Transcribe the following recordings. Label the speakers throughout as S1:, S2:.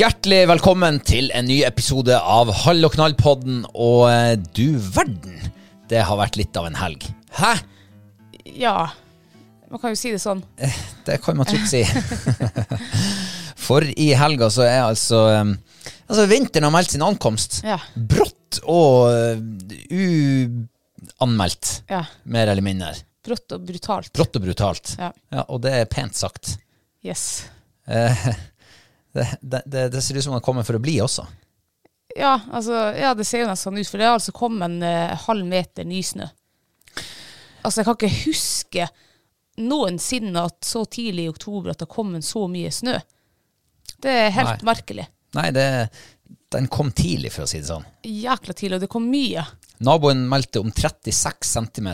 S1: Hjertelig velkommen til en ny episode av Hall og knall-podden. Og eh, du verden, det har vært litt av en helg. Hæ?
S2: Ja, man kan jo si det sånn.
S1: Det kan man trygt si. For i helga så er altså eh, Altså, vinteren har meldt sin ankomst.
S2: Ja.
S1: Brått og eh, uanmeldt,
S2: Ja.
S1: mer eller mindre.
S2: Brått og brutalt.
S1: Brått og brutalt.
S2: Ja.
S1: og det er pent sagt.
S2: Yes.
S1: Eh, det, det, det, det ser ut som den kommer for å bli også.
S2: Ja, altså, ja, det ser jo nesten sånn ut, for det har altså kommet en eh, halv meter nysnø. Altså, jeg kan ikke huske noensinne at så tidlig i oktober at det har kommet så mye snø. Det er helt
S1: Nei.
S2: merkelig.
S1: Nei, det, den kom tidlig, for å si det sånn.
S2: Jækla tidlig, og det kom mye.
S1: Naboen meldte om 36 cm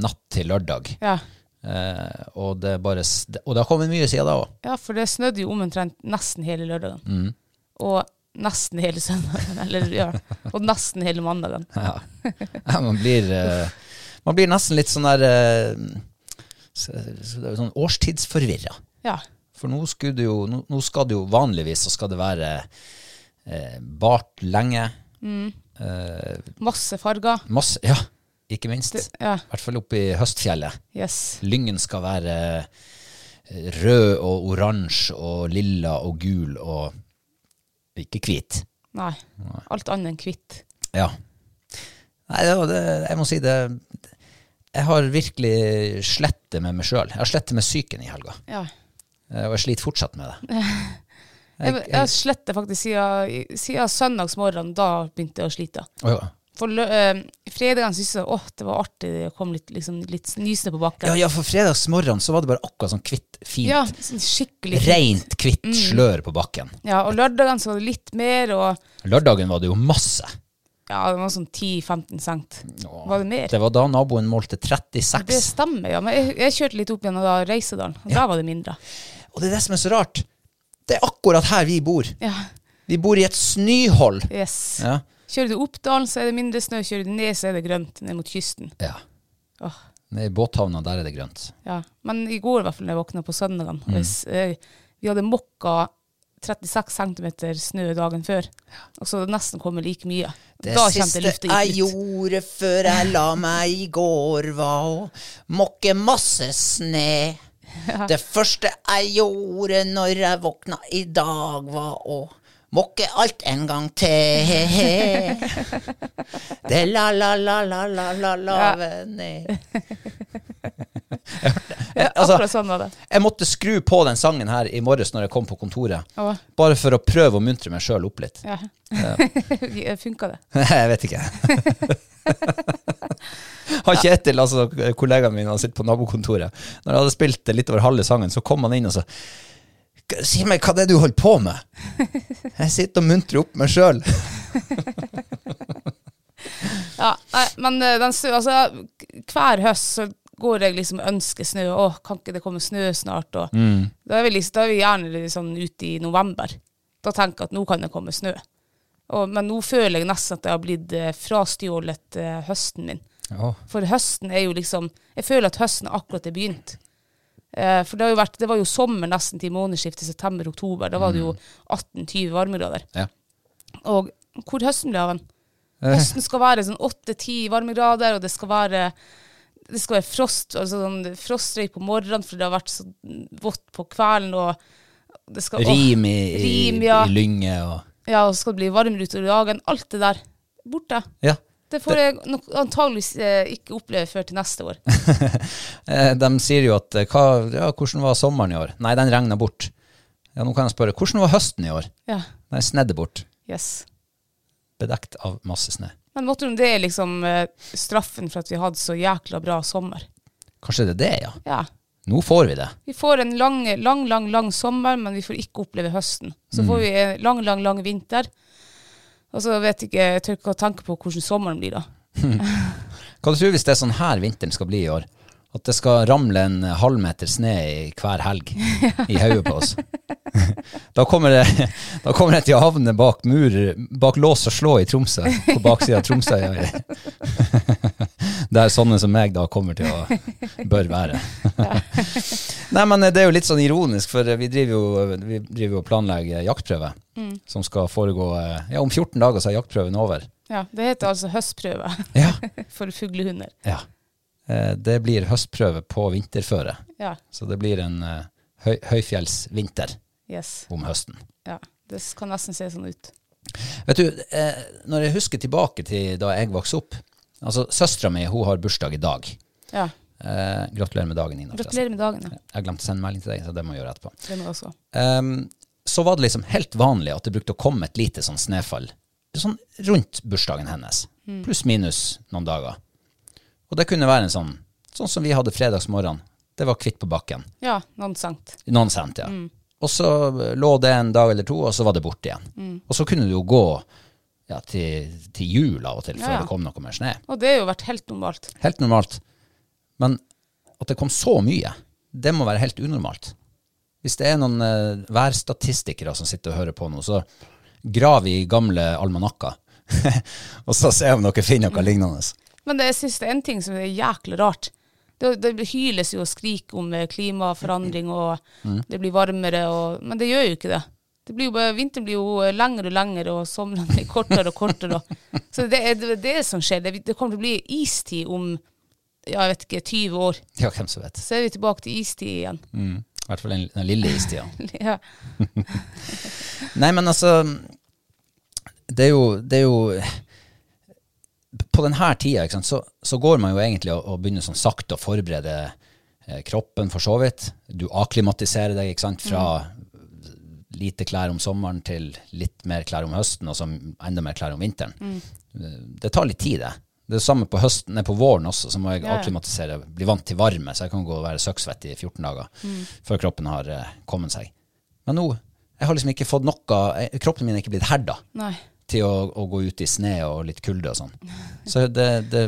S1: natt til lørdag.
S2: Ja.
S1: Eh, og, det bare, og det har kommet mye siden da òg.
S2: ja, for det snødde jo omtrent nesten hele lørdagen. Og nesten hele søndagen, eller ja, og nesten hele mandagen.
S1: Ja. Ja, man, blir, eh, man blir nesten litt sånn der eh, sånn årstidsforvirra.
S2: Ja.
S1: For nå, jo, nå, nå skal det jo vanligvis så skal det være eh, bart lenge. Eh,
S2: Masse farger.
S1: masse Ja, ikke minst.
S2: I ja,
S1: hvert fall oppe i høstfjellet.
S2: yes.
S1: Lyngen skal være eh, rød og oransje og lilla og gul og ikke hvit.
S2: Nei. Alt annet enn hvitt.
S1: Ja. Nei, det, det, jeg må si det Jeg har virkelig slettet med meg sjøl. Jeg har slettet med psyken i helga.
S2: Ja.
S1: Eh, Og jeg sliter fortsatt med det.
S2: Jeg, jeg sletter faktisk siden, siden søndagsmorgen. Da begynte jeg å slite.
S1: Oh, ja.
S2: For lø, eh, fredagen syntes jeg åh, det var artig. Det kom litt, liksom, litt nysnø på bakken.
S1: Ja, ja, for fredagsmorgen så var det bare akkurat sånn kvitt, fint,
S2: Ja, sånn skikkelig fint.
S1: rent hvitt slør på bakken.
S2: Ja, og lørdagen så var det litt mer, og
S1: Lørdagen var det jo masse.
S2: ja, det var sånn 10-15 cent. Var det mer?
S1: Det var da naboen målte 36.
S2: Det stemmer, ja. Men jeg, jeg kjørte litt opp gjennom da Reisedalen, og der var det mindre.
S1: Og det er det som er så rart. Det er akkurat her vi bor.
S2: Ja,
S1: Vi bor i et snøhold.
S2: yes.
S1: Ja.
S2: Kjører du opp dalen, så er det mindre snø. Kjører du ned, så er det grønt ned mot kysten.
S1: ja.
S2: Åh.
S1: Nede i båthavna, der er det grønt.
S2: Ja, men i går i hvert fall når jeg våkna på søndagen
S1: Mm.
S2: hvis, eh, Vi hadde mokka 36 cm snø dagen før, og så det nesten kommet like mye.
S1: Det
S2: da
S1: siste jeg
S2: ut.
S1: gjorde før jeg la meg i går, var å mokke masse sne. Det første jeg gjorde når jeg våkna i dag, var å mokke alt en gang til. Det la-la-la-la-la-la-lave Ja. altså,
S2: Akkurat sånn var det.
S1: Jeg måtte skru på den sangen her i morges når jeg kom på kontoret.
S2: Å,
S1: Bare for å prøve å muntre meg sjøl opp litt.
S2: ja. Funka det?
S1: jeg vet ikke. Han Kjetil, altså kollegaen min, han sitter på nabokontoret. Når jeg hadde spilt litt over halve sangen, så kom han inn og sa Si meg hva det er du holder på med? Jeg sitter og muntrer opp meg sjøl.
S2: Ja, nei, men eh, den snø, altså, hver høst så går jeg liksom og ønsker snø. Å, kan ikke det komme snø snart? Og da, er vi liksom, da er vi gjerne sånn ute i november. Da tenker jeg at nå kan det komme snø. Og, men nå føler jeg nesten at jeg har blitt eh, frastjålet eh, høsten min.
S1: Ja.
S2: For høsten er jo liksom Jeg føler at høsten akkurat er begynt. Eh, for det, har jo vært, det var jo sommer nesten til månedsskiftet september-oktober. Da var det jo 18-20 varmegrader.
S1: Ja.
S2: Og hvor høsten ble av den? Høsten skal være sånn 8-10 varmegrader, og det skal være det skal være frost, altså sånn frostrøyk på morgenen, for det har vært så vått på kvelden. og det skal,
S1: Rim i, i,
S2: rim, ja.
S1: i lynge og
S2: Ja, og så skal det bli varmere utover dagen. Alt det der borte.
S1: Ja.
S2: Det får jeg nok antageligvis eh, ikke oppleve før til neste år.
S1: Eh, De sier jo at eh, hva, ja, hvordan var sommeren i år? Nei, den regna bort. Ja, nå kan jeg spørre, hvordan var høsten i år?
S2: Ja,
S1: Den snedde bort.
S2: yes.
S1: Bedekt av masse snø.
S2: Men måtte det er liksom straffen for at vi hadde så jækla bra sommer.
S1: Kanskje det er det, ja.
S2: Ja.
S1: Nå får vi det.
S2: Vi får en lang, lang, lang, lang sommer, men vi får ikke oppleve høsten. Så får vi en lang, lang, lang vinter. Og så vet jeg ikke, jeg tør ikke å tenke på hvordan sommeren blir da.
S1: Hva du tror hvis det er sånn her vinteren skal bli i år? At det skal ramle en halvmeter snø hver helg i hodet på oss. Da kommer, det, da kommer jeg til å havne bak mur, bak lås og slå i Tromsø, på baksida av Tromsø. Der sånne som meg da kommer til å bør være. Nei, men det er jo litt sånn ironisk, for vi driver jo, vi driver og planlegger jaktprøve. Som skal foregå Ja, om 14 dager så er jaktprøven over.
S2: Ja, det heter altså høstprøve
S1: Ja.
S2: for fuglehunder.
S1: Ja. Eh, Det blir høstprøve på vinterføre.
S2: Ja,
S1: Så det blir en eh, høy, høyfjellsvinter
S2: yes.
S1: om høsten.
S2: Ja, det kan nesten se sånn ut.
S1: Vet du, eh, når jeg husker tilbake til da jeg vokste opp Altså, Søstera mi hun har bursdag i dag.
S2: Ja,
S1: Eh, gratulerer med dagen, Ina.
S2: gratulerer med dagen. Ja.
S1: Jeg glemte å sende melding til deg, så det må jeg gjøre etterpå.
S2: Det må jeg også.
S1: Um, så var det liksom helt vanlig at det brukte å komme et lite sånn snøfall sånn rundt bursdagen hennes. Pluss minus noen dager. Og det kunne være en sånn sånn som vi hadde fredagsmorgen. Det var kvitt på bakken.
S2: Ja, noen cent.
S1: Noen cent, ja. Og så lå det en dag eller to, og så var det borte igjen. Og så kunne du jo gå ja, til, til jul av og til, før
S2: Ja, ja.
S1: det kom noe mer snø.
S2: Og det har jo vært helt normalt.
S1: Helt normalt. Men at det kom så mye, det må være helt unormalt. Hvis det er noen uh, værstatistikere som sitter og hører på nå, så grav i gamle almanakker. og så se om dere finner noe lignende.
S2: Men det, jeg synes det er en ting som er jæklig rart. Det, det hyles jo og skrik om eh, klimaforandring, og det blir varmere, og, men det gjør jo ikke det. Det blir jo vinteren blir jo eh, lengre og lengre, og somrene blir kortere og kortere. Så det er det, det som skjer. Det, det kommer til å bli istid om ja, jeg vet ikke, 20 år.
S1: Ja, hvem som vet.
S2: Så er vi tilbake til istid igjen.
S1: Mm. I hvert fall den, den lille istida.
S2: ja.
S1: Nei, men altså Det er jo, det er jo På denne tida sant, så, så går man jo egentlig og, og begynner sånn sakte å forberede eh, kroppen, for så vidt. Du akklimatiserer deg ikke sant, fra lite klær om sommeren til litt mer klær om høsten, og så enda mer klær om vinteren. Mm. Det tar litt tid, det. Det er det samme på høsten, nei, på våren også, så må jeg
S2: Ja,
S1: akklimatisere, bli vant til varme, så jeg kan gå og være søksvett i 14 dager før kroppen har eh, kommet seg. Men nå, jeg har liksom ikke fått noe, eh, kroppen min er ikke blitt herda
S2: Nei.
S1: til å, å gå ut i sne og litt kulde og sånn. Så det, det,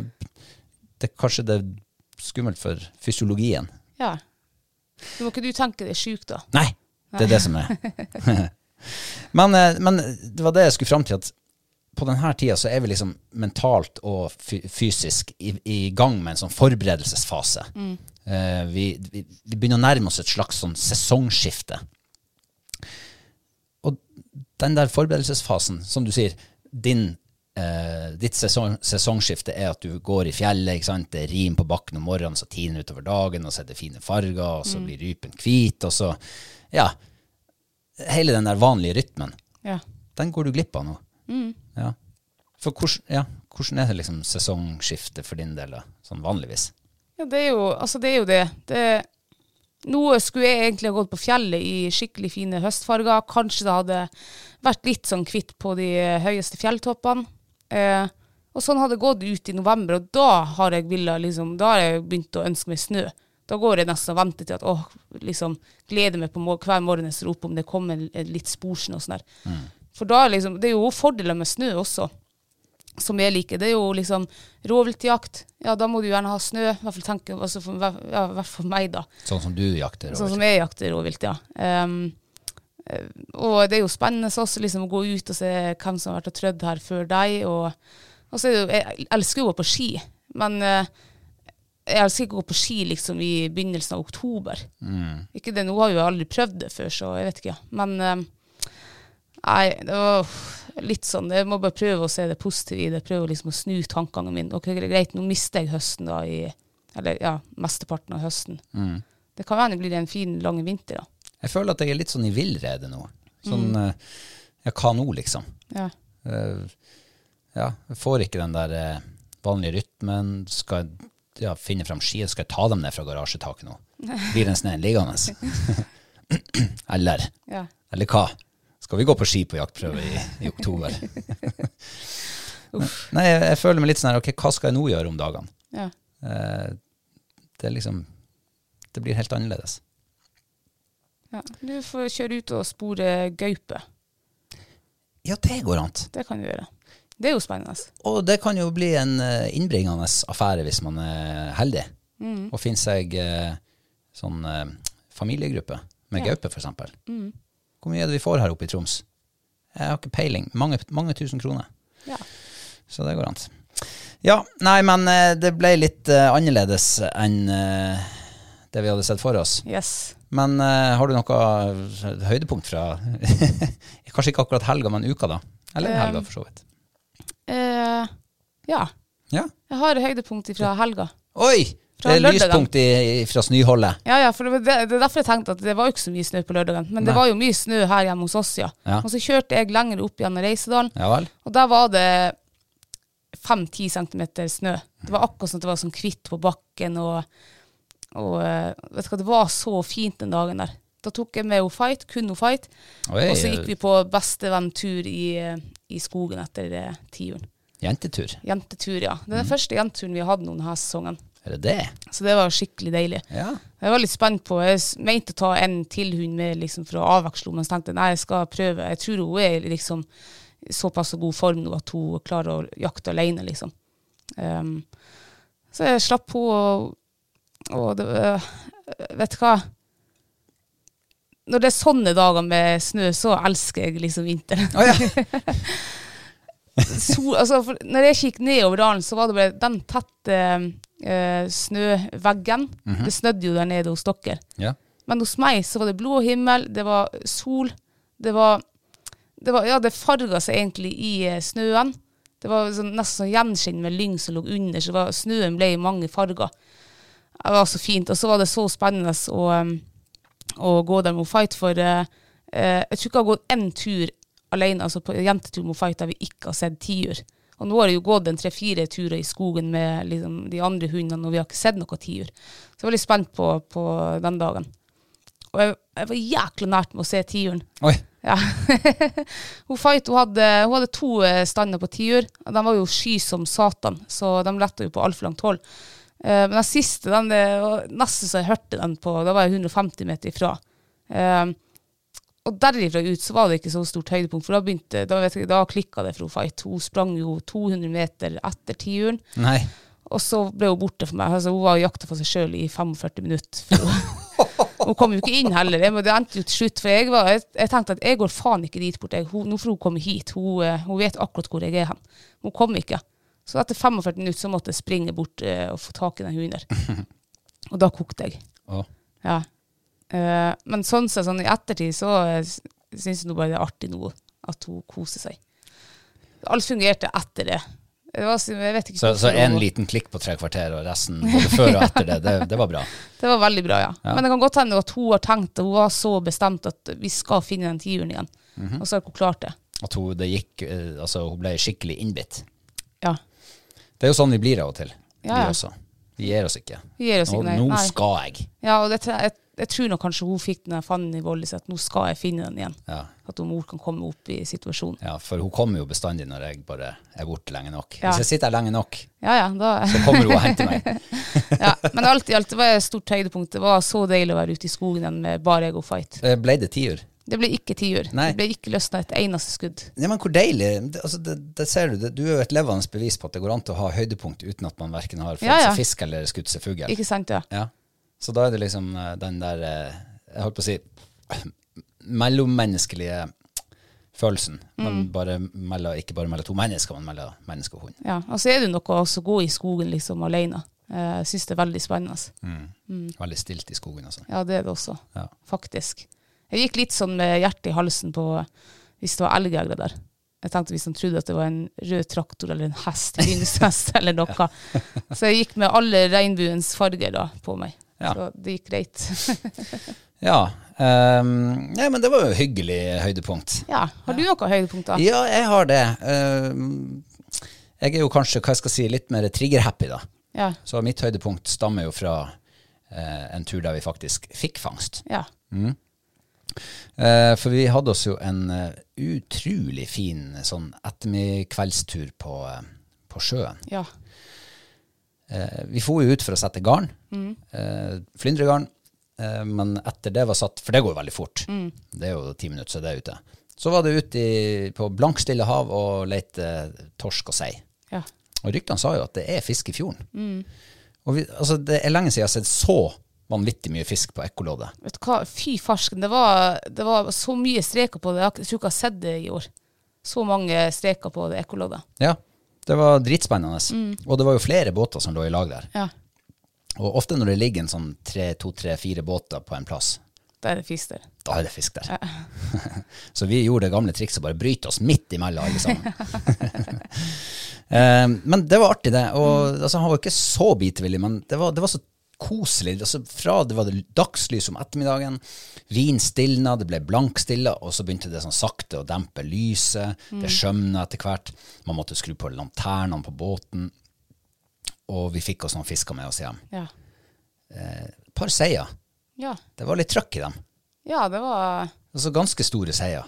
S1: det kanskje det er skummelt for fysiologien.
S2: Ja. Så må ikke du tenke deg sjuk, da.
S1: Nei, det er det som er. men, eh, men det var det jeg skulle fram til, at på denne tida så er vi liksom mentalt og fysisk i, i gang med en sånn forberedelsesfase. Eh, vi, vi, vi begynner å nærme oss et slags sånn sesongskifte. Og den der forberedelsesfasen, som du sier, din, Uh, ditt sesong, sesongskifte er at du går i fjellet, det er rim på bakken om morgenen, så tiner utover dagen, og så er det fine farger, og så blir rypen hvit, og så, ja, hele den der vanlige rytmen,
S2: Ja.
S1: den går du glipp av nå. Ja. For hvordan, ja, hvordan er det liksom sesongskiftet for din del, da, sånn vanligvis?
S2: Ja, det er jo, altså det er jo det. det nå skulle jeg egentlig ha gått på fjellet i skikkelig fine høstfarger. Kanskje det hadde vært litt sånn kvitt på de høyeste fjelltoppene. Eh, og sånn hadde det gått ut i november, og da har jeg villet, liksom, da har jeg begynt å ønske meg snø. Da går jeg nesten og venter til at åh, liksom gleder meg på hver morgen jeg står opp om det kommer litt sporsnø og sånn der. For da liksom, det er jo fordeler med snø også som jeg liker, det er jo liksom rovviltjakt. Ja, da må du gjerne ha snø. I hvert fall tenke, altså for, ja, hvert fall meg, da.
S1: Sånn som du jakter.
S2: Sånn som jeg jakter rovvilt, ja. Eh, og det er jo spennende også liksom, å gå ut og se hvem som har vært og trødd her før deg. Og, og så er det jo, jeg elsker jo å gå på ski, men eh, jeg skal ikke gå på ski liksom i begynnelsen av oktober. Ikke det, Nå har jo aldri prøvd det før, så jeg vet ikke. Men eh, nei, det var litt sånn Jeg må bare prøve å se det positive i det. Prøve liksom å snu tankene mine. Ok, greit, nå mister jeg høsten, da, i Eller ja, mesteparten av høsten. Det kan det blir en fin, lang vinter, da.
S1: Jeg føler at jeg er litt sånn i villrede nå. Sånn eh, Ja, hva nå, liksom?
S2: Ja.
S1: Uh, ja, jeg får ikke den der vanlige rytmen. Skal ja, finne fram ski, skal jeg ta dem ned fra garasjetaket nå? Blir den sneen liggende? eller,
S2: ja.
S1: eller hva? Skal vi gå på ski på jaktprøve i, i oktober? Nei, jeg, jeg føler meg litt sånn her, ok, hva skal jeg nå gjøre om dagene?
S2: ja.
S1: Eh, det er liksom, det blir helt annerledes.
S2: ja. Du får kjøre ut og spore gaupe.
S1: Ja, det går an.
S2: Det kan du gjøre. Det er jo spennende.
S1: Og det kan jo bli en eh, innbringende affære hvis man er heldig.
S2: Mm.
S1: Og finner seg eh, sånn eh, familiegruppe med
S2: Ja.
S1: gaupe, eksempel.
S2: Mm.
S1: Hvor mye er det vi får her oppe i Troms? Jeg har ikke peiling. Mange, mange tusen kroner.
S2: Ja.
S1: Så det går an. Ja, nei, men det ble litt uh, annerledes enn uh, det vi hadde sett for oss.
S2: Yes.
S1: Men uh, har du noe høydepunkt fra Kanskje ikke akkurat helga, men uka, da? Eller helga, for så vidt.
S2: Eh, ja.
S1: Ja.
S2: Jeg har høydepunkt fra helga.
S1: Oi! Det er lyspunkt i, fra snøholdet.
S2: Ja, ja, for det, det, det er derfor jeg tenkte at det var jo ikke så mye snø på lørdagen. Men det var jo mye snø her hjemme hos oss, ja.
S1: Ja.
S2: Og så kjørte jeg lenger opp gjennom Reisedalen,
S1: Ja
S2: og der var det fem-ti centimeter snø. Det var akkurat sånn at det var sånn kvitt på bakken, og, og eh, vet du hva, det var så fint den dagen der. Da tok jeg med henne Fight, kun henne Fight,
S1: Oi,
S2: og så gikk vi på bestevenntur i, eh, i skogen etter eh, tiuren.
S1: Jentetur.
S2: Jentetur, ja. Det er den første jenteturen vi har hatt noen denne sesongen.
S1: Er det det?
S2: Så det var skikkelig deilig.
S1: Ja.
S2: Jeg var litt spent på Jeg mente å ta en til hund med liksom, for å avveksle henne, men så tenkte jeg nei, jeg skal prøve. Jeg tror hun er liksom såpass god form nå at hun klarer å jakte alene, liksom. Um, så jeg slapp henne, og, og det, øh, Vet du hva? Når det er sånne dager med snø, så elsker jeg liksom vinteren.
S1: Oh, ja.
S2: Sol, altså, når jeg kikket nedover dalen, så var det bare den tette eh, snøveggen. Det snødde jo der nede hos dere.
S1: ja.
S2: Men hos meg så var det blå himmel, det var sol, det var, det var Ja, det farga seg egentlig i eh, snøen. Det var sånn, nesten sånn gjenskinn med lyng som lå under, så var, snøen ble i mange farger. Det var så fint. Og så var det så spennende å, um, å gå der med Fight, for uh, jeg tror ikke jeg har gått én tur alene, altså på jentetur med Fight der vi ikke har sett tiur. Og nå har det jo gått en tre-fire turer i skogen med liksom, de andre hundene, og vi har ikke sett noe tiur. Så jeg var litt spent på, på den dagen. Og jeg, jeg var jækla nært med å se tiuren.
S1: Oi.
S2: Ja. hun Fight hun hadde, hun hadde to eh, stander på tiur. og De var jo sky som satan, så de letta jo på altfor langt hold. Eh, men den siste, den, det nesten så jeg hørte den på Da var jeg 150 meter ifra. Uh, og derifra ut så var det ikke så stort høydepunkt, for da, begynte, da, vet jeg, da klikka det for hun Fight. Hun sprang jo 200 meter etter tiuren, og så ble hun borte for meg. Altså, hun var og jakta for seg sjøl i 45 minutter. Hun, hun kom jo ikke inn heller. Jeg, det endte jo til slutt, for jeg, var, jeg, jeg tenkte at jeg går faen ikke dit bort. Jeg, hun, nå får hun komme hit. Hun, eh, hun vet akkurat hvor jeg er hen. Hun kom ikke. Så etter 45 minutter så måtte jeg springe bort uh, og få tak i den hunden der. Og da kokte jeg.
S1: Å.
S2: Ja. Uh, men sånn sett, sånn i ettertid, så uh, syns jeg bare det er artig nå at hun koser seg. Alt fungerte etter det. det var, så- ikke
S1: Så, så en liten klikk på tre kvarter, og resten både før og etter det, det, det var bra.
S2: Det var veldig bra, ja.
S1: Ja.
S2: Men det kan godt hende at hun har tenkt, og hun var så bestemt at vi skal finne den tiuren igjen.
S1: Mhm.
S2: Og så har hun klart det.
S1: At hun, det gikk, eh, altså, hun ble skikkelig innbitt.
S2: Ja.
S1: Det er jo sånn vi blir av og til.
S2: Ja,
S1: Vi også. Vi gir oss ikke.
S2: Vi gir oss ikke, nei.
S1: nå
S2: Nei.
S1: skal jeg.
S2: Ja, og det, jeg, jeg tror nok kanskje hun fikk den der fanden i Vollis, at nå skal jeg finne den igjen.
S1: Ja.
S2: At hun mor kan komme opp i situasjonen.
S1: ja, for hun kommer jo bestandig når jeg bare er borte lenge nok.
S2: Ja.
S1: Hvis jeg sitter her lenge nok,
S2: Ja, ja, da,
S1: så kommer hun og henter meg.
S2: ja. Men alt i alt, det var et stort høydepunkt. Det var så deilig å være ute i skogen igjen med bare ego fight.
S1: Eh, Ble det tiur?
S2: Det ble ikke tiur. Det ble ikke løsna et eneste skudd.
S1: Ja, men hvor deilig. Altså, det, det ser du. Du er jo et levende bevis på at det går an til å ha høydepunkt uten at man verken har fått
S2: Ja, ja.
S1: seg fisk eller skutt seg fugl.
S2: Ikke sant, ja.
S1: Ja. Så da er det liksom eh, den der eh, Jeg holdt på å si mellommenneskelige følelsen. Man
S2: Mm.
S1: bare melder, ikke bare mellom to mennesker, men mellom menneske og hund.
S2: ja. Og så er det noe å gå i skogen liksom alene. Eh, Jeg syns det er veldig spennende.
S1: Veldig stilt i skogen og sånn.
S2: Ja, det er det også,
S1: Ja.
S2: faktisk. Jeg gikk litt sånn med hjertet i halsen på hvis det var elgjegere der. Jeg tenkte hvis han trodde at det var en rød traktor eller en hest, yndlingshest eller noe. Så jeg gikk med alle regnbuens farger da på meg.
S1: Ja.
S2: Så det gikk greit.
S1: Ja. Um, nei, men det var jo hyggelig høydepunkt.
S2: ja. Har du noe høydepunkt da?
S1: Ja, jeg har det. Um, jeg er jo kanskje hva jeg skal si, litt mer trigger-happy, da.
S2: Ja.
S1: Så mitt høydepunkt stammer jo fra uh, en tur der vi faktisk fikk fangst.
S2: Ja.
S1: Eh, for vi hadde oss jo en uh, utrolig fin sånn ettermiddagskveldstur på, uh, på sjøen.
S2: ja.
S1: Eh, vi for jo ut for å sette garn, eh, flyndregarn, eh, men etter det var satt, for det går jo veldig fort, det er jo ti minutter så det er ute, så var det ute i, på blankstille hav og lete torsk og sei.
S2: ja.
S1: Og ryktene sa jo at det er fisk i fjorden. Og vi, altså, det er lenge siden jeg har sett så vanvittig mye fisk på ekkoloddet.
S2: Vet du hva, fy farsken, det var, det var så mye streker på det. Jeg tror ikke jeg har sett det i år. Så mange streker på det ekkoloddet.
S1: Ja, det var dritspennende. Og det var jo flere båter som lå i lag der.
S2: Ja,
S1: Og ofte når det ligger en sånn tre, to, tre, fire båter på en plass,
S2: da er det fisk der.
S1: da er det fisk der. så vi gjorde det gamle trikset, bare bryte oss midt imellom alle sammen. Eh, men det var artig det, og altså, han var ikke så bitevillig, men det var, det var så koselig. Altså, fra det var det dagslys om ettermiddagen, vin stilna, det ble blankstilla, og så begynte det sånn sakte å dempe lyset, det skjømna etter hvert, man måtte skru på lanternene på båten, og vi fikk oss noen fisker med oss hjem.
S2: Ja.
S1: Et par seier,
S2: Ja.
S1: det var litt trøkk i dem.
S2: ja, det var
S1: Altså ganske store seier.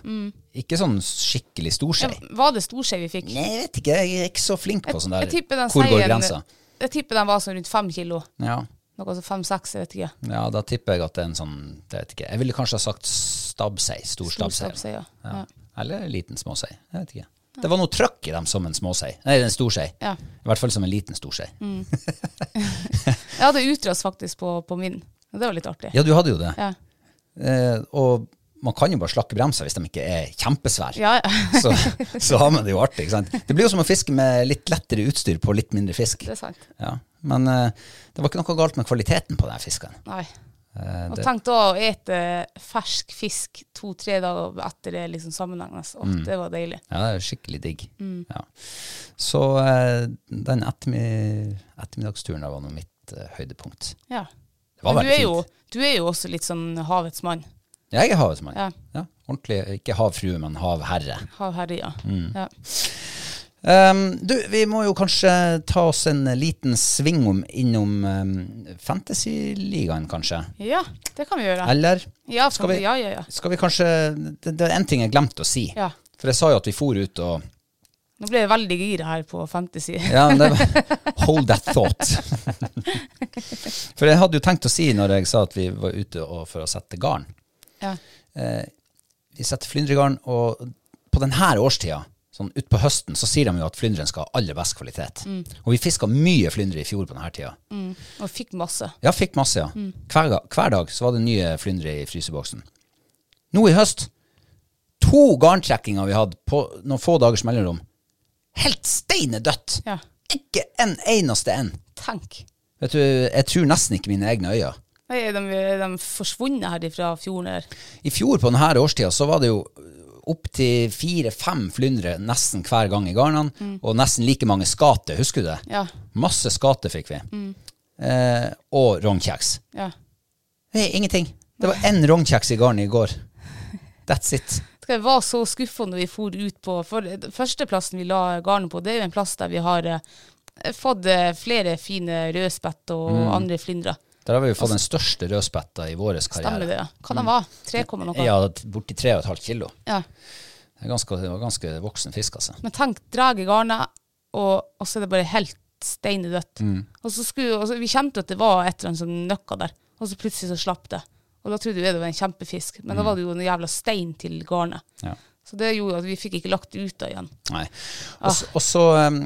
S1: Ikke sånn skikkelig storsei.
S2: ja, Var det storsei vi fikk?
S1: Nei, jeg vet ikke, jeg er ikke så flink på sånn der.
S2: Jeg tipper den
S1: Hvor går
S2: seien-
S1: grensa?
S2: Jeg tipper den var sånn rundt fem kilo.
S1: Ja.
S2: Noe sånn fem-seks, jeg vet ikke.
S1: ja, da tipper jeg at det er en sånn, Jeg vet ikke. Jeg ville kanskje ha sagt stabbsei, stor
S2: Stor
S1: stabbsei.
S2: ja.
S1: Ja.
S2: Ja.
S1: Eller liten småsei, jeg vet ikke. Det var noe trøkk i dem som en småsei. Nei, en storsei.
S2: Ja.
S1: I hvert fall som en liten storsei.
S2: Jeg hadde utras faktisk på, på min. Det var litt artig.
S1: Ja, du hadde jo det.
S2: Ja.
S1: Eh, og man kan jo bare slakke bremser hvis de ikke er kjempesvære.
S2: Ja, ja.
S1: så, så har man det jo artig. ikke sant? Det blir jo som å fiske med litt lettere utstyr på litt mindre fisk.
S2: det er sant.
S1: Ja, Men eh, det var ikke noe galt med kvaliteten på den fisken.
S2: Nei.
S1: Eh,
S2: Og tenk da å ete fersk fisk to-tre dager etter det liksom sammenhengende. Åh,
S1: Mm.
S2: Det var deilig.
S1: ja, det er skikkelig digg.
S2: Mm.
S1: Ja. Så eh, den ettermiddag, ettermiddagsturen var nå mitt eh, høydepunkt.
S2: Ja.
S1: Det var
S2: Men du er, jo,
S1: fint.
S2: du er jo også litt sånn havets mann.
S1: Jeg er havets mann.
S2: Ja.
S1: Ja, ordentlig, ikke havfrue, men havherre.
S2: Havherre, ja.
S1: Mm.
S2: ja.
S1: Um, du, vi må jo kanskje ta oss en liten svingom innom um, Fantasyligaen, kanskje?
S2: Ja, det kan vi gjøre.
S1: Eller
S2: Ja,
S1: skal vi-
S2: ja, ja, ja.
S1: skal vi kanskje Det, det er en ting jeg glemte å si.
S2: Ja.
S1: For jeg sa jo at vi for ut og
S2: Nå ble jeg veldig gira her på Fantasy.
S1: Ja, det Hold that thought. For jeg hadde jo tenkt å si når jeg sa at vi var ute og for å sette garn
S2: Ja.
S1: eh, Vi setter flyndregarn, og på denne årstida, sånn utpå høsten, så sier de jo at flyndren skal ha aller best kvalitet. Og vi fiska mye flyndre i fjor på denne tida.
S2: Og fikk masse.
S1: Ja, fikk masse, ja. Hver, hver dag så var det nye flyndre i fryseboksen. Nå i høst, to garntrekkinger vi hadde på noen få dagers mellomrom. Helt steine dødt.
S2: Ja.
S1: Ikke en eneste en.
S2: Tenk.
S1: Vet du, jeg tror nesten ikke mine egne øyne.
S2: Nei, Er de, er de forsvunnet her fra fjorden her?
S1: I fjor på denne årstida så var det jo opptil fire-fem flyndre nesten hver gang i garnene, og nesten like mange skate, husker du det?
S2: Ja.
S1: Masse skate fikk vi. Eh, og rognkjeks.
S2: ja.
S1: Nei, ingenting. Det var én rognkjeks i garnet i går. That's it.
S2: Det var så skuffende når vi for ut på For førsteplassen vi la garnet på, det er jo en plass der vi har eh, fått eh, flere fine rødspett og
S1: Mm.
S2: andre flyndre.
S1: Der har vi jo fått den største rødspetta i vår
S2: Stemmer det? ja. Hva den var? 3, noe?
S1: Mm. Ja, borti 3,5 kilo.
S2: Ja.
S1: Det, ganske, det var ganske voksen fisk, altså.
S2: Men tenk, drar i garnet, og, og så er det bare helt steinedødt.
S1: Mm.
S2: Og så skulle, og så, vi kjente at det var et eller annet som nøkka der, og så plutselig så slapp det. Og da trodde vi det var en kjempefisk, men da var det jo en jævla stein til garnet.
S1: Ja.
S2: Så det gjorde at vi fikk ikke lagt det ut da igjen.
S1: Nei. Og så- Og så um,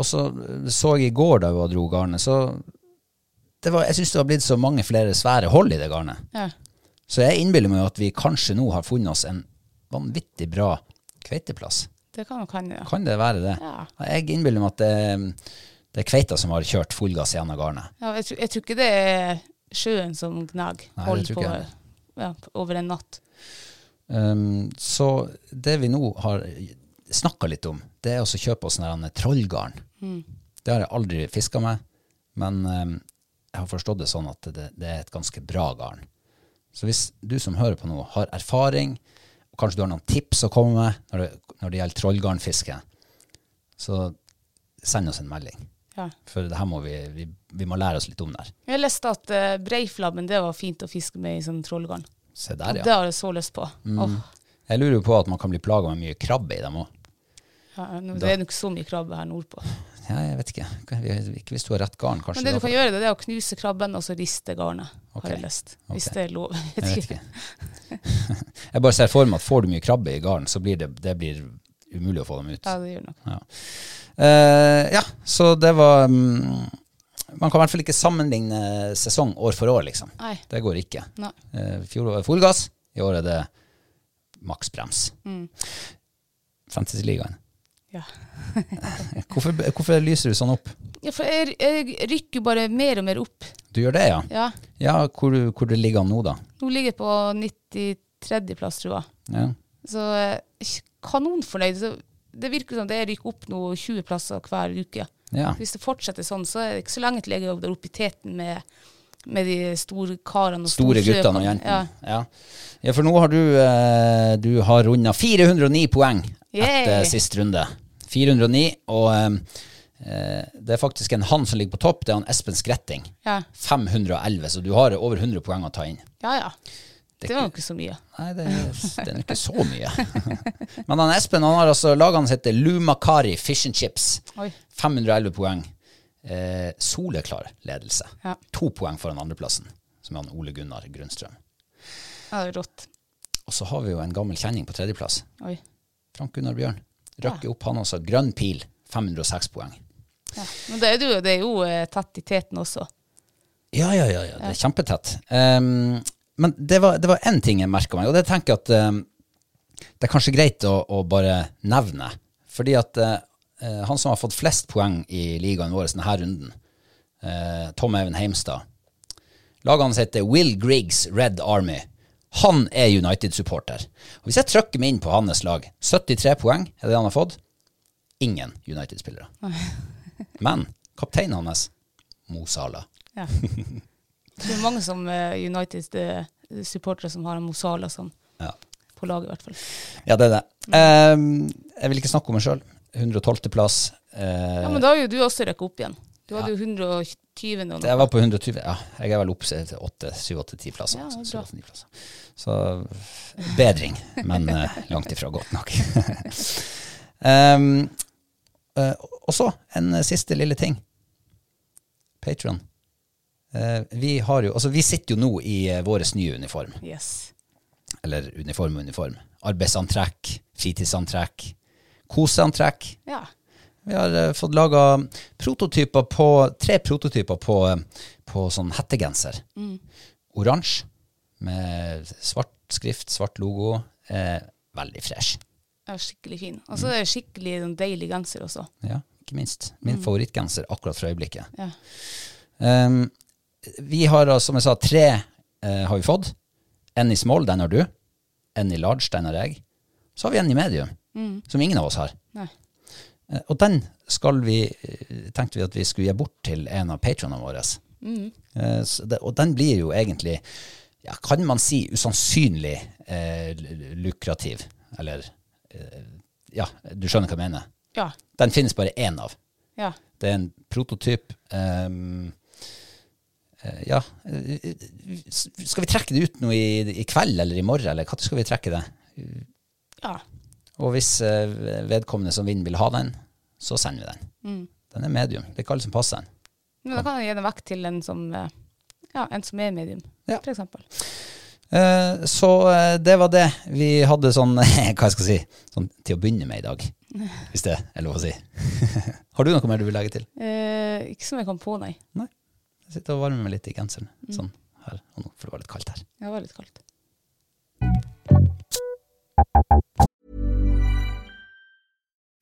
S1: og så så jeg i går da vi dro garnet, så var, Jeg syns det har blitt så mange flere svære hold i det garnet.
S2: Ja.
S1: Så jeg innbiller meg at vi kanskje nå har funnet oss en vanvittig bra kveiteplass.
S2: Det kan hende, ja.
S1: Kan det være det?
S2: Ja.
S1: Jeg innbiller meg at det, det er kveita som har kjørt full gass gjennom garnet.
S2: ja jeg, jeg tror ikke det er sjøen som gnag
S1: Nei, det
S2: hold
S1: tror
S2: på ja, over en natt.
S1: Um, så det vi nå har snakka litt om, det er å kjøpe oss en trollgarn. Det har jeg aldri fiska med, men um, jeg har forstått det sånn at det, det er et ganske bra garn. Så hvis du som hører på nå, har erfaring, og kanskje du har noen tips å komme med når det, når det gjelder trollgarnfiske, så send oss en melding.
S2: Ja.
S1: For det her må vi, vi, vi må lære oss litt om der.
S2: Jeg leste at uh, breiflabben det var fint å fiske med i sånn trollgarn.
S1: Se
S2: Og
S1: ja
S2: Det har jeg så lyst på. Åh,
S1: Jeg lurer jo på at man kan bli plaga med mye krabbe i dem òg.
S2: ja, det er nok så mye krabbe her nordpå.
S1: Ja, jeg vet ikke. Ikke hvis du har rett garn, kanskje.
S2: Men det du kan gjøre, det er å knuse krabben og så riste garnet.
S1: okay.
S2: Har jeg lest. Hvis det er lov. Jeg vet ikke.
S1: jeg bare ser for meg at får du mye krabbe i garn, så blir det, det blir umulig å få dem ut.
S2: Ja, det gjør nok.
S1: Ja, uh, ja så det var um, Man kan i hvert fall ikke sammenligne sesong år for år, liksom.
S2: Nei.
S1: Det går ikke.
S2: Nei.
S1: Uh, fjor var det full gass, i år er det maksbrems.
S2: Mm.
S1: Fantasy-ligaen.
S2: Ja.
S1: Hvorfor, hvorfor lyser du sånn opp?
S2: ja, for jeg, jeg rykker bare mer og mer opp.
S1: Du gjør det, ja?
S2: Ja.
S1: Ja, hvor, hvor du ligger nå, da?
S2: Nå ligger jeg på 93. plass, tror jeg.
S1: Ja.
S2: Så eh, kanonfornøyd. Så det virker som det rykker opp nå 20 plasser hver uke.
S1: ja.
S2: Hvis det fortsetter sånn, så er det ikke så lenge til jeg er der oppe i teten med, med de store karene og
S1: Store guttene og jentene.
S2: Ja.
S1: Ja. ja, for nå har du, eh, du har runda 409 poeng
S2: Yay.
S1: etter sist runde. 409, og eh, eh, det er faktisk en han som ligger på topp, det er han Espen Skretting.
S2: Ja.
S1: 511, så du har over 100 poeng å ta inn.
S2: ja, ja. Det var jo ikke så mye.
S1: Nei, det, det er ikke så mye. Men han Espen han har altså laget han heter Lumakari Fish and Chips.
S2: Oi.
S1: 511 poeng. Eh, soleklar ledelse.
S2: Ja.
S1: To poeng foran andreplassen, som er han Ole Gunnar Grunnstrøm.
S2: Ja, det er rått.
S1: Og så har vi jo en gammel kjenning på tredjeplass.
S2: Oi.
S1: Frank Gunnar Bjørn. Røkker opp han også. Grønn pil. 506 poeng.
S2: Ja. Men det er, jo, det er jo eh, tett i teten også.
S1: Ja, ja, ja. ja. Det er kjempetett. Um, men det var, det var en ting jeg merka meg, og det tenker jeg at um, det er kanskje greit å, å bare nevne. Fordi at uh, han som har fått flest poeng i ligaen vår denne runden, uh, Tom Even Heimstad Laget hans heter Will Griggs Red Army. Han er United-supporter. Hvis jeg trykker meg inn på hans lag, 73 poeng er det han har fått. Ingen United-spillere. Men kapteinen hans, Mo Salah.
S2: Ja. Det er mange som eh, United-supportere som har en Mosala som
S1: Ja.
S2: på laget, i hvert fall.
S1: Ja, det er det. Um, jeg vil ikke snakke om meg sjøl. 112.-plass.
S2: Ja, Men da har jo du også røkket opp igjen. Du hadde jo 120 nå.
S1: jeg var på 120. Ja, jeg er vel oppe til 8-7-8-10 plasser.
S2: Ja,
S1: så
S2: det er bra.
S1: 7-8-9 plasser. Så bedring, men eh, langt ifra godt nok. um, eh, og så en eh, siste lille ting. Patron. vi, har jo, altså, vi sitter jo nå i uh, vår nye uniform.
S2: Yes.
S1: Eller uniform og uniform. Arbeidsantrekk, fritidsantrekk, koseantrekk.
S2: Ja.
S1: Vi har eh, fått laga prototyper på, tre prototyper på, eh, på sånn hettegenser. Oransje med svart skrift, svart logo. Eh, veldig fresh.
S2: ja skikkelig fin. Og så er det skikkelig deilig genser også.
S1: Ja, ikke minst. Min favorittgenser akkurat for øyeblikket.
S2: Ja.
S1: Um, vi har, som jeg sa, tre eh, har vi fått. En i small, den har du. En i large, den har jeg. Så har vi en i medium, som ingen av oss har.
S2: Nei.
S1: Eh, Og den skal vi, eh, tenkte vi at vi skulle gi bort til en av patronene våre. Mm. det- Og den blir jo egentlig, ja, kan man si, usannsynlig eh, lukrativ. Eller, eh, ja, du skjønner hva jeg mener.
S2: Ja.
S1: Den finnes bare én av.
S2: Ja.
S1: Det er en prototyp. eh, ja eh, Skal vi trekke det ut nå i, i kveld eller i morgen, eller når skal vi trekke det?
S2: ja.
S1: Og hvis eh, vedkommende som vinner, vil ha den, så sender vi den.
S2: Mm.
S1: Den er medium. Det er ikke alle som passer den.
S2: Men da kan jeg gi den vekk til en som, eh, ja, en som er medium,
S1: Ja.
S2: for eksempel.
S1: Eh, så det var det vi hadde sånn, hva jeg skal si, sånn til å begynne med i dag. Hvis det er lov å si. Har du noe mer du vil legge til?
S2: Eh, ikke som jeg kom på, nei.
S1: Nei. Jeg sitter og varmer meg litt i genseren. Sånn her og nå, for det var litt kaldt her.
S2: Det var litt kaldt.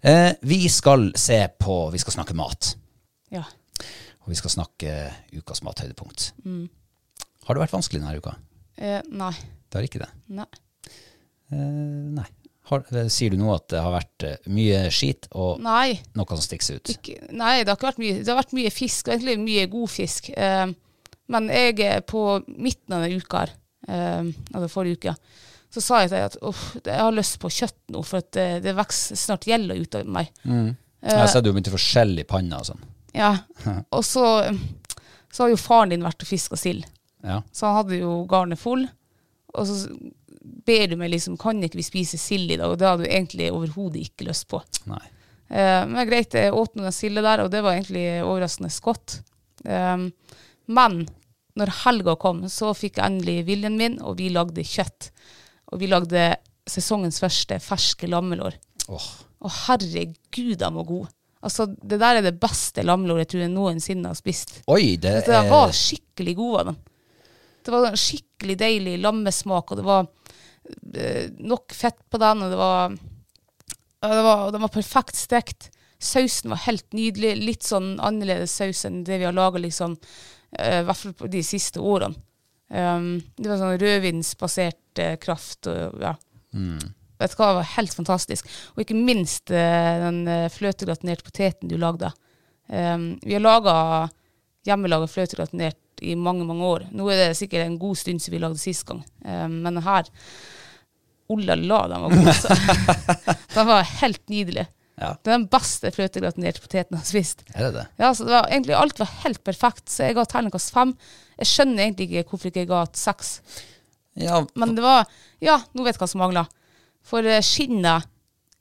S1: Eh, vi skal se på Vi skal snakke mat.
S2: Ja.
S1: Og vi skal snakke ukas mathøydepunkt. Har det vært vanskelig denne uka?
S2: Eh, nei.
S1: Det har ikke det?
S2: Nei.
S1: Eh, nei. Har, eh, sier du nå at det har vært eh, mye skit og
S2: Nei.
S1: noe som stikker ut?
S2: Ikke, nei, det har ikke vært mye. Det har vært mye fisk, og egentlig mye god fisk. Eh, men jeg er på midten av denne uka, eller forrige uke, så sa jeg til deg at uff, jeg har lyst på kjøtt nå, for det, det vokser snart gjelda ut av meg.
S1: Jeg har sett du begynte å få skjell i panna og sånn.
S2: Ja. Og så, så har jo faren din vært og fiska sild.
S1: Ja.
S2: Så han hadde jo garnet full. Og så ber du meg liksom, kan ikke vi spise sild i dag? Og det hadde du egentlig overhodet ikke lyst på.
S1: Nei.
S2: Eh, men greit, jeg åt noen silde der, og det var egentlig overraskende godt. Um, men når helga kom, så fikk jeg endelig viljen min, og vi lagde kjøtt. Og vi lagde sesongens første ferske lammelår.
S1: Åh,
S2: Og herregud, de var gode. Altså, det der er det beste lammelåret jeg tror jeg noensinne har spist.
S1: Oi, det
S2: Det der var
S1: er
S2: skikkelig gode av dem. Det var en skikkelig deilig lammesmak, og det var eh, nok fett på den, og det var, det var, den var perfekt stekt. Sausen var helt nydelig. Litt sånn annerledes saus enn det vi har laga liksom, eh, i hvert fall de siste årene. Um, det var sånn rødvinsbasert eh, kraft. og ja. Vet du hva, det var helt fantastisk. Og ikke minst eh, den eh, fløtegratinerte poteten du lagde. Um, vi har laga hjemmelaga fløtegratinert i mange, mange år. Nå er det sikkert en god stund siden vi lagde sist gang. Um, men her Oh la la, den var god. altså. den var helt nydelig.
S1: Ja.
S2: Det er den beste fløtegratinerte poteten jeg har spist.
S1: Er det det?
S2: Ja, så det var, egentlig Alt var helt perfekt, så jeg ga terningkast fem. Jeg skjønner egentlig ikke hvorfor ikke jeg ga et seks.
S1: Ja,
S2: Men det var Ja, nå vet jeg hva som mangla. For eh, skinnet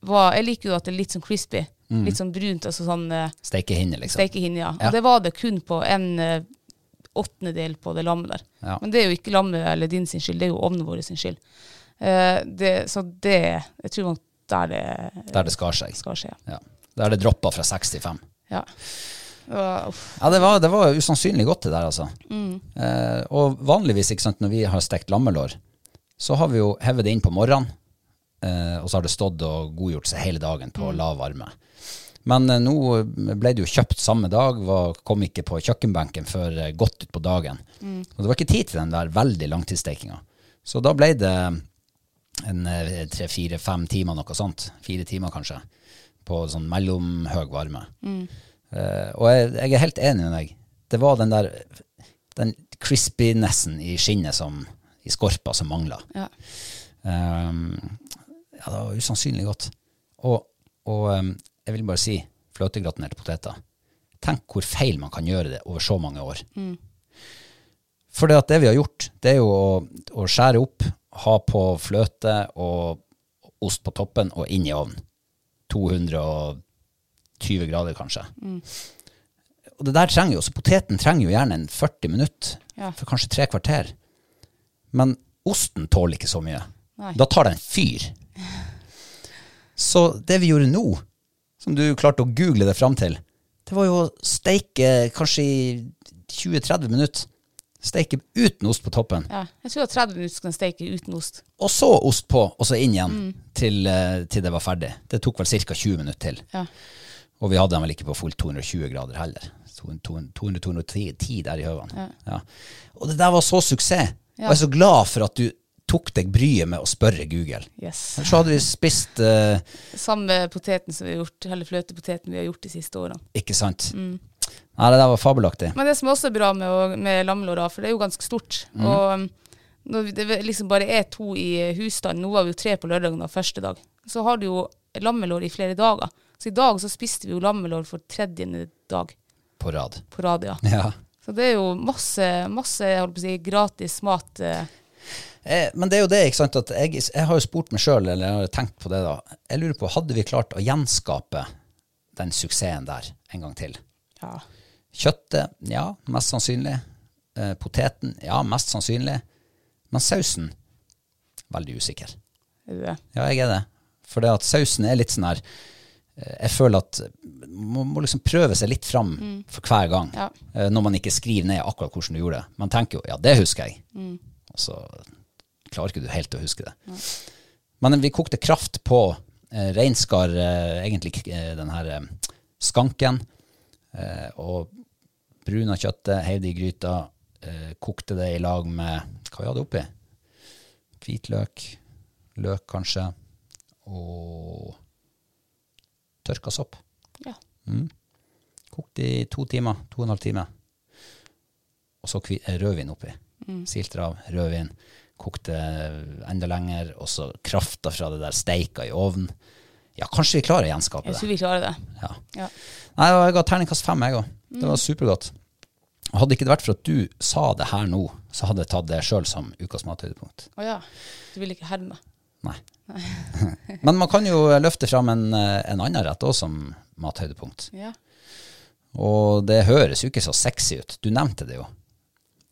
S2: var Jeg liker jo at det er litt sånn crispy. Litt sånn brunt. altså sånn uh,
S1: steikehinne, liksom.
S2: steikehinne, ja.
S1: Ja.
S2: Og det var det kun på en eh, åttendedel på det lammet der.
S1: Ja.
S2: Men det er jo ikke lammet eller din sin skyld, det er jo ovnen vår sin skyld. Uh, det, så det Jeg tror nok der det
S1: Der det skar seg.
S2: Skar seg
S1: Ja. Der det droppa fra 65.
S2: Ja. Uff.
S1: Ja, det var, det var usannsynlig godt det der, altså. Eh, og vanligvis, ikke sant, når vi har stekt lammelår, så har vi jo hevet det inn på morgenen, eh, og så har det stått og godgjort seg hele dagen på lav varme. Men eh, nå ble det jo kjøpt samme dag, var, kom ikke på kjøkkenbenken før eh, godt ut på dagen. Og det var ikke tid til den der veldig langtidsstekinga. Så da ble det en eh, tre, fire, fem timer, noe sånt. Fire timer kanskje. På sånn mellomhøy varme. Eh, og jeg, jeg er helt enig med deg. Det var den der den crispinessen i skinnet som i skorpa som mangla.
S2: ja.
S1: Um, ja, det var usannsynlig godt. Og, og um, jeg vil bare si fløtegratinerte poteter. Tenk hvor feil man kan gjøre det over så mange år. For det, det vi har gjort, det er jo å, å skjære opp, ha på fløte og, ost på toppen og inn i ovnen. 220 grader, kanskje. Og det der trenger jo, så poteten trenger jo gjerne en 40 minutter,
S2: Ja.
S1: for kanskje tre kvarter. Men osten tåler ikke så mye.
S2: Nei.
S1: Da tar den fyr. Så det vi gjorde nå, som du klarte å google det fram til, det var jo å steike kanskje i 20-30 minutter. Steike uten ost på toppen.
S2: Ja. Jeg tror at 30 minutter skulle den steike uten ost.
S1: Og så ost på, og så inn igjen til, eh, til det var ferdig. Det tok vel ca. 20 minutter til.
S2: Ja.
S1: Og vi hadde den vel ikke på fullt 220 grader heller. 200-210 der i høvene. Ja. Og det der var så suksess. Og jeg er så glad for at du tok deg bryet med å spørre Google.
S2: Yes.
S1: Så hadde vi spist uh,
S2: Samme poteten som vi har gjort, eller fløtepoteten vi har gjort de siste årene.
S1: Ikke sant? Nei, det der var fabelaktig.
S2: Men det som også er bra med, med lammelår, for det er jo ganske stort. Og um, når det liksom bare er to i husstanden, nå var vi jo tre på lørdagen da, første dag, så har du jo lammelår i flere dager. Så i dag så spiste vi jo lammelår for tredje dag
S1: På rad.
S2: på rad, ja.
S1: Ja.
S2: Så det er jo masse, masse jeg holdt på å si, gratis mat. eh.
S1: Eh, men det er jo det, ikke sant, at jeg, jeg har jo spurt meg sjøl, eller jeg har tenkt på det da. Jeg lurer på, hadde vi klart å gjenskape den suksessen der en gang til?
S2: Ja.
S1: Kjøttet, ja, mest sannsynlig. Eh, poteten, ja, mest sannsynlig. Men sausen, veldig usikker.
S2: Er du det?
S1: Ja, jeg er det. For det at sausen er litt sånn her eh, Jeg føler at man må liksom prøve seg litt fram for hver gang.
S2: Ja.
S1: eh, Når man ikke skriver ned akkurat hvordan du gjorde det. Man tenker jo ja, det husker jeg. Og så klarer ikke du helt å huske det. Men vi kokte kraft på eh, reinskar, eh, egentlig eh, den her eh, skanken, eh, og bruna kjøttet, heiv det i gryta, eh, kokte det i lag med hva vi hadde oppi? Hvitløk, løk kanskje, og tørka sopp.
S2: Ja.
S1: Kokte i to timer, to og en halv time. Og så eh, rødvin oppi. Silter av rødvin. Kokte enda lenger, og så krafta fra det der steika i ovnen. Ja, kanskje vi klarer å gjenskape det.
S2: Jeg tror vi klarer det.
S1: Ja.
S2: Ja.
S1: Nei, jeg ga terningkast fem, jeg òg. Det var supergodt. Hadde ikke det vært for at du sa det her nå, så hadde jeg tatt det sjøl som ukas mathøydepunkt.
S2: Å ja. Du vil ikke herme?
S1: Nei. Men man kan jo løfte fram en, en annen rett òg som mathøydepunkt.
S2: Ja.
S1: Og det høres jo ikke så sexy ut. Du nevnte det jo.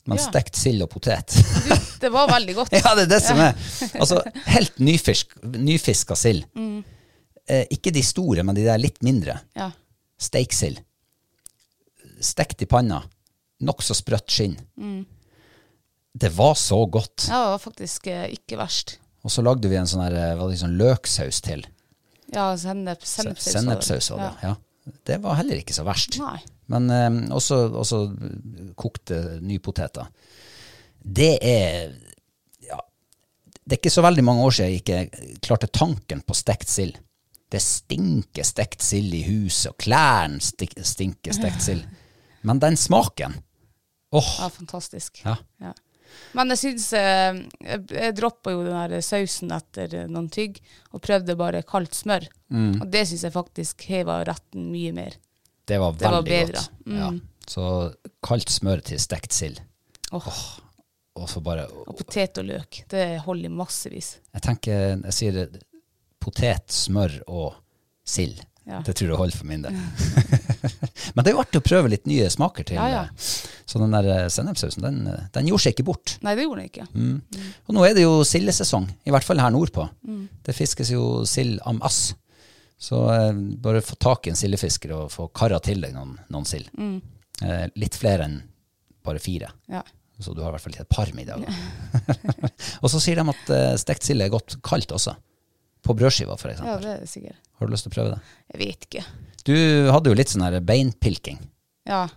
S1: Men
S2: Ja.
S1: stekt sild og potet
S2: Du, det var veldig godt.
S1: Ja, det er det som er. Altså, helt nyfisk, nyfiska sild. Eh, ikke de store, men de der litt mindre.
S2: Ja.
S1: Steiksild. Stekt i panna. Nokså sprøtt skinn. Det var så godt.
S2: Ja, det var faktisk eh, ikke verst.
S1: Og så lagde vi en sånn her, eh, sånn løksaus til.
S2: Ja, sennep, sennepsaus.
S1: Sennepsaus var det. Ja. Det var heller ikke så verst.
S2: Nei.
S1: Men eh, også, også kokte nypoteter. Det er ja, Det er ikke så veldig mange år siden jeg ikke klarte tanken på stekt sild. Det stinker stekt sild i huset, og klærne stinker stekt sild. Men den smaken Åh,
S2: Ja, fantastisk.
S1: ja.
S2: Ja. Men jeg syns eh, Jeg, droppa jo den der sausen etter noen tygg, og prøvde bare kaldt smør.
S1: Mm.
S2: Og det syns jeg faktisk heva retten mye mer.
S1: Det var
S2: Det var
S1: veldig
S2: godt. Mm.
S1: Ja. Så kaldt smør til stekt sild.
S2: Åh,
S1: Og så bare
S2: Og potet og løk. Det holder i massevis.
S1: Jeg tenker, jeg sier det, potet, smør og sild.
S2: Ja.
S1: Det tror jeg holder for min del. Men det er jo artig å prøve litt nye smaker til.
S2: Ja, ja.
S1: eh, Så den der sennepssausen, den, eh, den gjorde seg ikke bort.
S2: Nei, det gjorde den ikke.
S1: Mm. Og nå er det jo sildesesong, i hvert fall her nordpå.
S2: Mm.
S1: Det fiskes jo sild am ass. Så eh, bare få tak i en sildefisker og få kara til deg noen, noen sild.
S2: Mm.
S1: Eh, litt flere enn bare fire.
S2: Ja.
S1: Så du har i hvert fall et par middager. og så sier de at eh, stekt sild er godt kaldt også. På brødskiva, for
S2: ja, det er sikkert.
S1: Har du lyst til å prøve det?
S2: Jeg vet ikke.
S1: Du hadde jo litt sånn her beinpilking.
S2: Ja.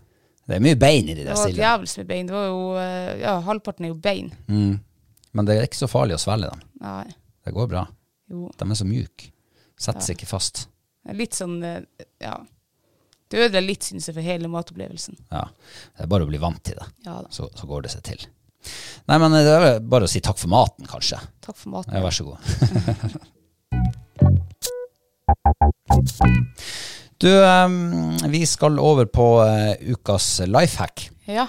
S1: Det er mye bein i de
S2: Det var jævlig mye bein. Det var jo eh, Ja, halvparten er jo bein.
S1: Mm. Men det er ikke så farlig å svelge dem.
S2: Nei.
S1: Det går bra.
S2: Jo.
S1: De er så mjuke. Setter seg ikke fast.
S2: Litt sånn eh, Ja. Det ødelegger litt, syns jeg, for hele matopplevelsen.
S1: Ja. Det er bare å bli vant til det.
S2: Ja.
S1: Så, så går det seg til. Nei, men det er bare å si takk for maten, kanskje.
S2: Takk for maten.
S1: Ja, vær så god. du, vi skal over på ukas ukas lifehack.
S2: Ja,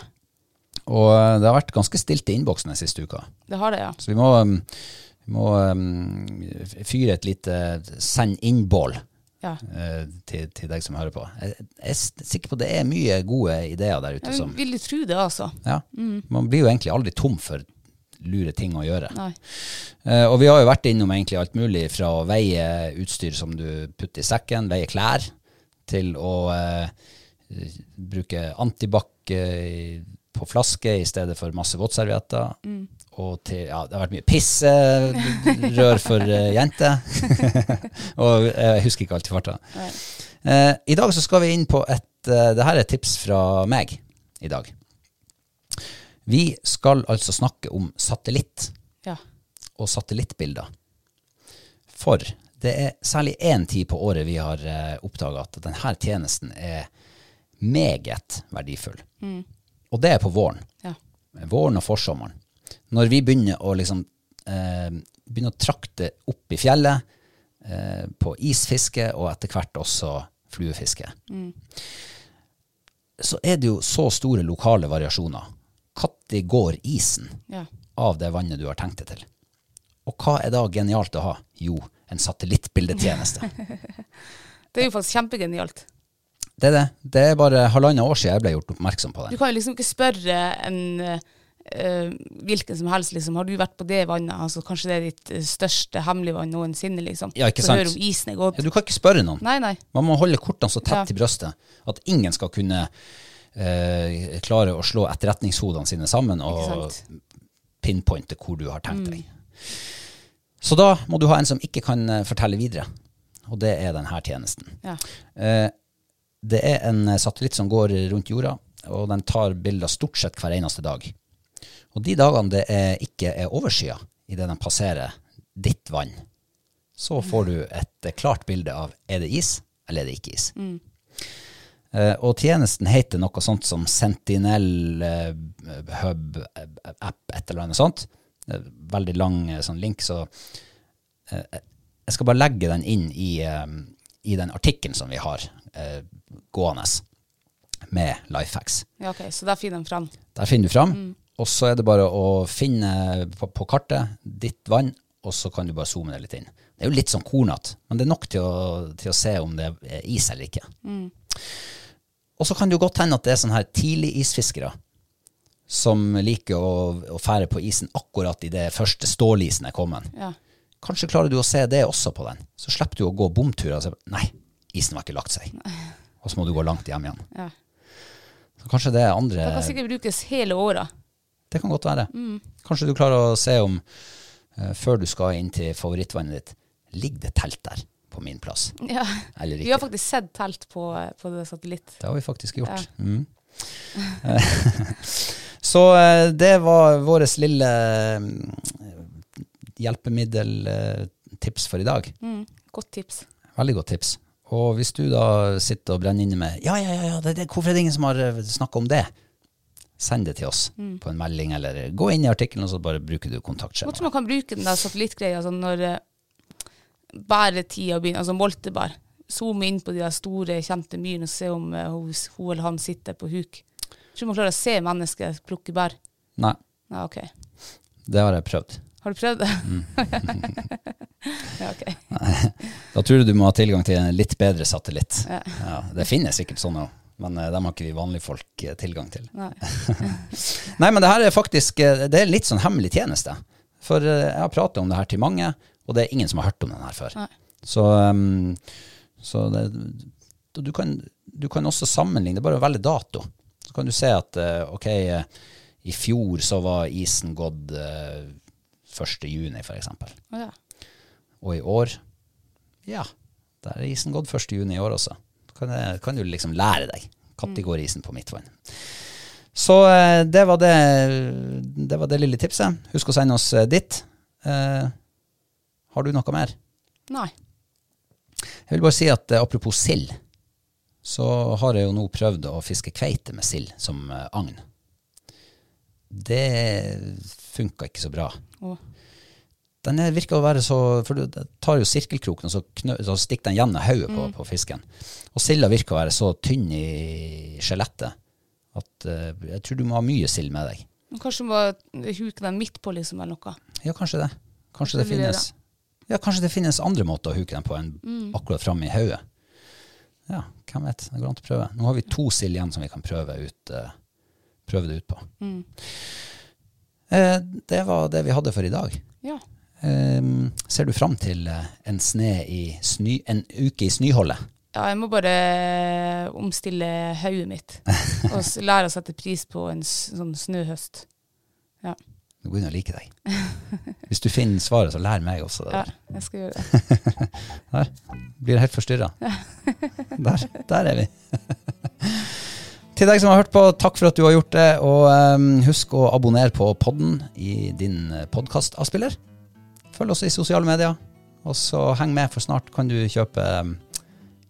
S1: Og eh, det har vært ganske stilt i innboksen den siste uka.
S2: det har det, ja.
S1: Så vi må, Vi må um, fyre et lite send inn-bål
S2: Ja.
S1: uh, til, til deg som hører på. Jeg, jeg er sikker på det er mye gode ideer der ute.
S2: Jeg vil tro det, altså.
S1: ja. Man blir jo egentlig aldri tom for lure ting å gjøre. Eh, og vi har jo vært innom egentlig alt mulig fra å veie utstyr som du putter i sekken, veie klær, til å uh, bruke antibac eh, på flaske i stedet for masse våtservietter. Og til, ja, det har vært mye pisserør for uh, jenter. og jeg husker ikke alt i farta. Uh, I dag så skal vi inn på et uh, Det her er et tips fra meg i dag. Vi skal altså snakke om satellitt
S2: Ja.
S1: og satellittbilder. For det er særlig én tid på året vi har uh, oppdaga at denne tjenesten er meget verdifull. Og det er på våren.
S2: Ja.
S1: Våren og forsommeren. Når vi begynner å liksom eh, begynner å trakte opp i fjellet eh, på isfiske og etter hvert også fluefiske, så er det jo så store lokale variasjoner. Når går isen?
S2: Ja.
S1: av det vannet du har tenkt det til. Og hva er da genialt å ha? Jo, en satellittbildetjeneste.
S2: Det er jo faktisk kjempegenialt.
S1: Det er det. Det er bare halvannet år siden jeg ble gjort oppmerksom på det.
S2: Du kan jo liksom ikke spørre en eh, hvilken som helst, liksom. Har du vært på det vannet? Altså, kanskje det er ditt eh, største hemmelige vann noensinne, liksom.
S1: Ja, ikke sant?
S2: om isen er gått.
S1: Ja, du kan ikke spørre noen.
S2: Nei, nei.
S1: Man må holde kortene så tett
S2: Ja.
S1: til brøstet at ingen skal kunne eh, klare å slå etterretningshodene sine sammen og?
S2: Mm.
S1: pinpointe hvor du har tenkt deg. Så da må du ha en som ikke kan fortelle videre, og det er denne tjenesten.
S2: Ja.
S1: Eh, det er en eh, satellitt som går rundt jorda, og den tar bilder stort sett hver eneste dag. Og de dagene det er, ikke er overskya, idet den passerer ditt vann, så får du et eh, klart bilde av er det is, eller er det ikke is. Eh, og tjenesten heter noe sånt som Sentinel uh, Hub uh, App, et eller annet sånt. Veldig lang sånn link, så jeg skal bare legge den inn i, i den artikkelen som vi har gående med Lifehacks.
S2: ja, ok. Så der finner de fram.
S1: Der finner du fram, og så er det bare å finne på, på kartet ditt vann, og så kan du bare zoome det litt inn. Det er jo litt sånn kornete, men det er nok til å, til å se om det er is eller ikke. Og så kan det jo godt hende at det er sånne her tidlig isfiskere som liker å, å fære på isen akkurat i det første stålisen er kommet.
S2: Ja.
S1: Kanskje klarer du å se det også på den. Så slipper du å gå bomturer og se Nei, isen har ikke lagt seg. Og så må du gå langt hjem igjen.
S2: Ja.
S1: Så kanskje det er andre
S2: Det kan sikkert brukes hele året.
S1: Det kan godt være. Kanskje du klarer å se om, uh, før du skal inn til favorittvannet ditt, ligger det telt der på min plass?
S2: Ja.
S1: Eller
S2: Vi har faktisk sett telt på, på det satellitt.
S1: Det har vi faktisk gjort. Mm. Så uh, det var vårt lille eh, hjelpemiddeltips for i dag.
S2: Mm. Godt tips.
S1: Veldig godt tips. Og hvis du da sitter og brenner inne med Ja, ja, ja, ja det, det, hvorfor er det ingen som har snakka om det? Send det til oss på en melding, eller gå inn i artikkelen og så bare bruker du
S2: Jeg
S1: kontaktskjema.
S2: tror man kan bruke den der satellittgreia sånn når uh, bæretida begynner, altså moltebær. Zoome inn på de der store, kjente myrene og se om eh, hun, hun eller han sitter på huk. Jeg tror man klarer å se mennesket plukke bær.
S1: Nei,
S2: Ja, ok.
S1: det har jeg prøvd.
S2: Har du prøvd det?
S1: Mm.
S2: ja, ok.
S1: Da tror du du må ha tilgang til en litt bedre satellitt.
S2: Ja.
S1: Ja, det finnes sikkert sånne òg, men eh, dem har ikke vi vanlige folk eh, tilgang til.
S2: Nei.
S1: Nei, men det her er faktisk eh, Det er litt sånn hemmelig tjeneste. For jeg har pratet om det her til mange, og det er ingen som har hørt om den her før.
S2: Nei.
S1: Så, um, så det, du, kan, du kan også sammenligne, det er bare å velge dato. Så kan du se at ok, i fjor så var isen gått eh, 1. juni, for eksempel.
S2: Ja.
S1: Og i år, ja, der er isen gått 1. juni i år også. Kan, kan du liksom lære deg. Når går isen på mitt vann? Så eh, det var det, det var det lille tipset. Husk å sende oss eh, ditt. Eh, har du noe mer?
S2: Nei.
S1: Jeg vil bare si at eh, apropos sild, så har jeg jo nå prøvd å fiske kveite med sild som agn. Det funka ikke så bra.
S2: Å.
S1: Den er- virker å være så For du tar jo sirkelkroken, og så, knø, så stikker den gjennom hodet på, på fisken. Og silda virker å være så tynn i skjelettet at uh, jeg tror du må ha mye sild med deg.
S2: Men Kanskje du må huke den midt på, liksom, eller noe.
S1: Ja, kanskje det. Kanskje det
S2: det
S1: finnes det Ja, kanskje det finnes andre måter å huke den på enn
S2: Mm.
S1: akkurat framme i hodet. Ja, hvem vet. Det går an å prøve. Nå har vi to sild igjen som vi kan prøve, ut, uh, prøve det ut på.
S2: Mm.
S1: Eh, det var det vi hadde for i dag.
S2: Ja.
S1: Eh, ser du fram til eh, en, sne i snø, en uke i snøholdet?
S2: ja, jeg må bare omstille hodet mitt. Og lære å sette pris på en sånn snøhøst. Ja.
S1: Nå begynner å like deg. Hvis du finner svaret, så lær meg også det
S2: ja, jeg skal gjøre det.
S1: Der blir jeg helt forstyrra. Der, der er vi. Til deg som har hørt på, takk for at du har gjort det. Og um, husk å abonnere på podden i din podkastavspiller. Følg oss i sosiale medier. Og så heng med, for snart kan du kjøpe, um,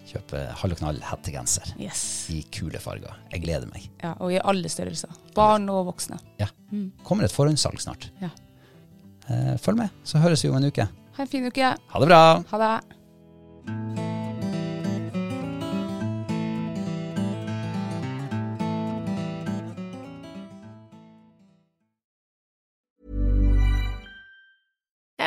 S1: kjøpe Hall og knall hettegenser
S2: Yes.
S1: i kule farger. Jeg gleder meg.
S2: Ja, og i alle størrelser. Barn og voksne.
S1: Ja. Kommer et forhåndssalg snart.
S2: Ja.
S1: Eh, følg med, så høres vi om en uke.
S2: Ha en fin uke.
S1: Ha det bra!
S2: Ha det.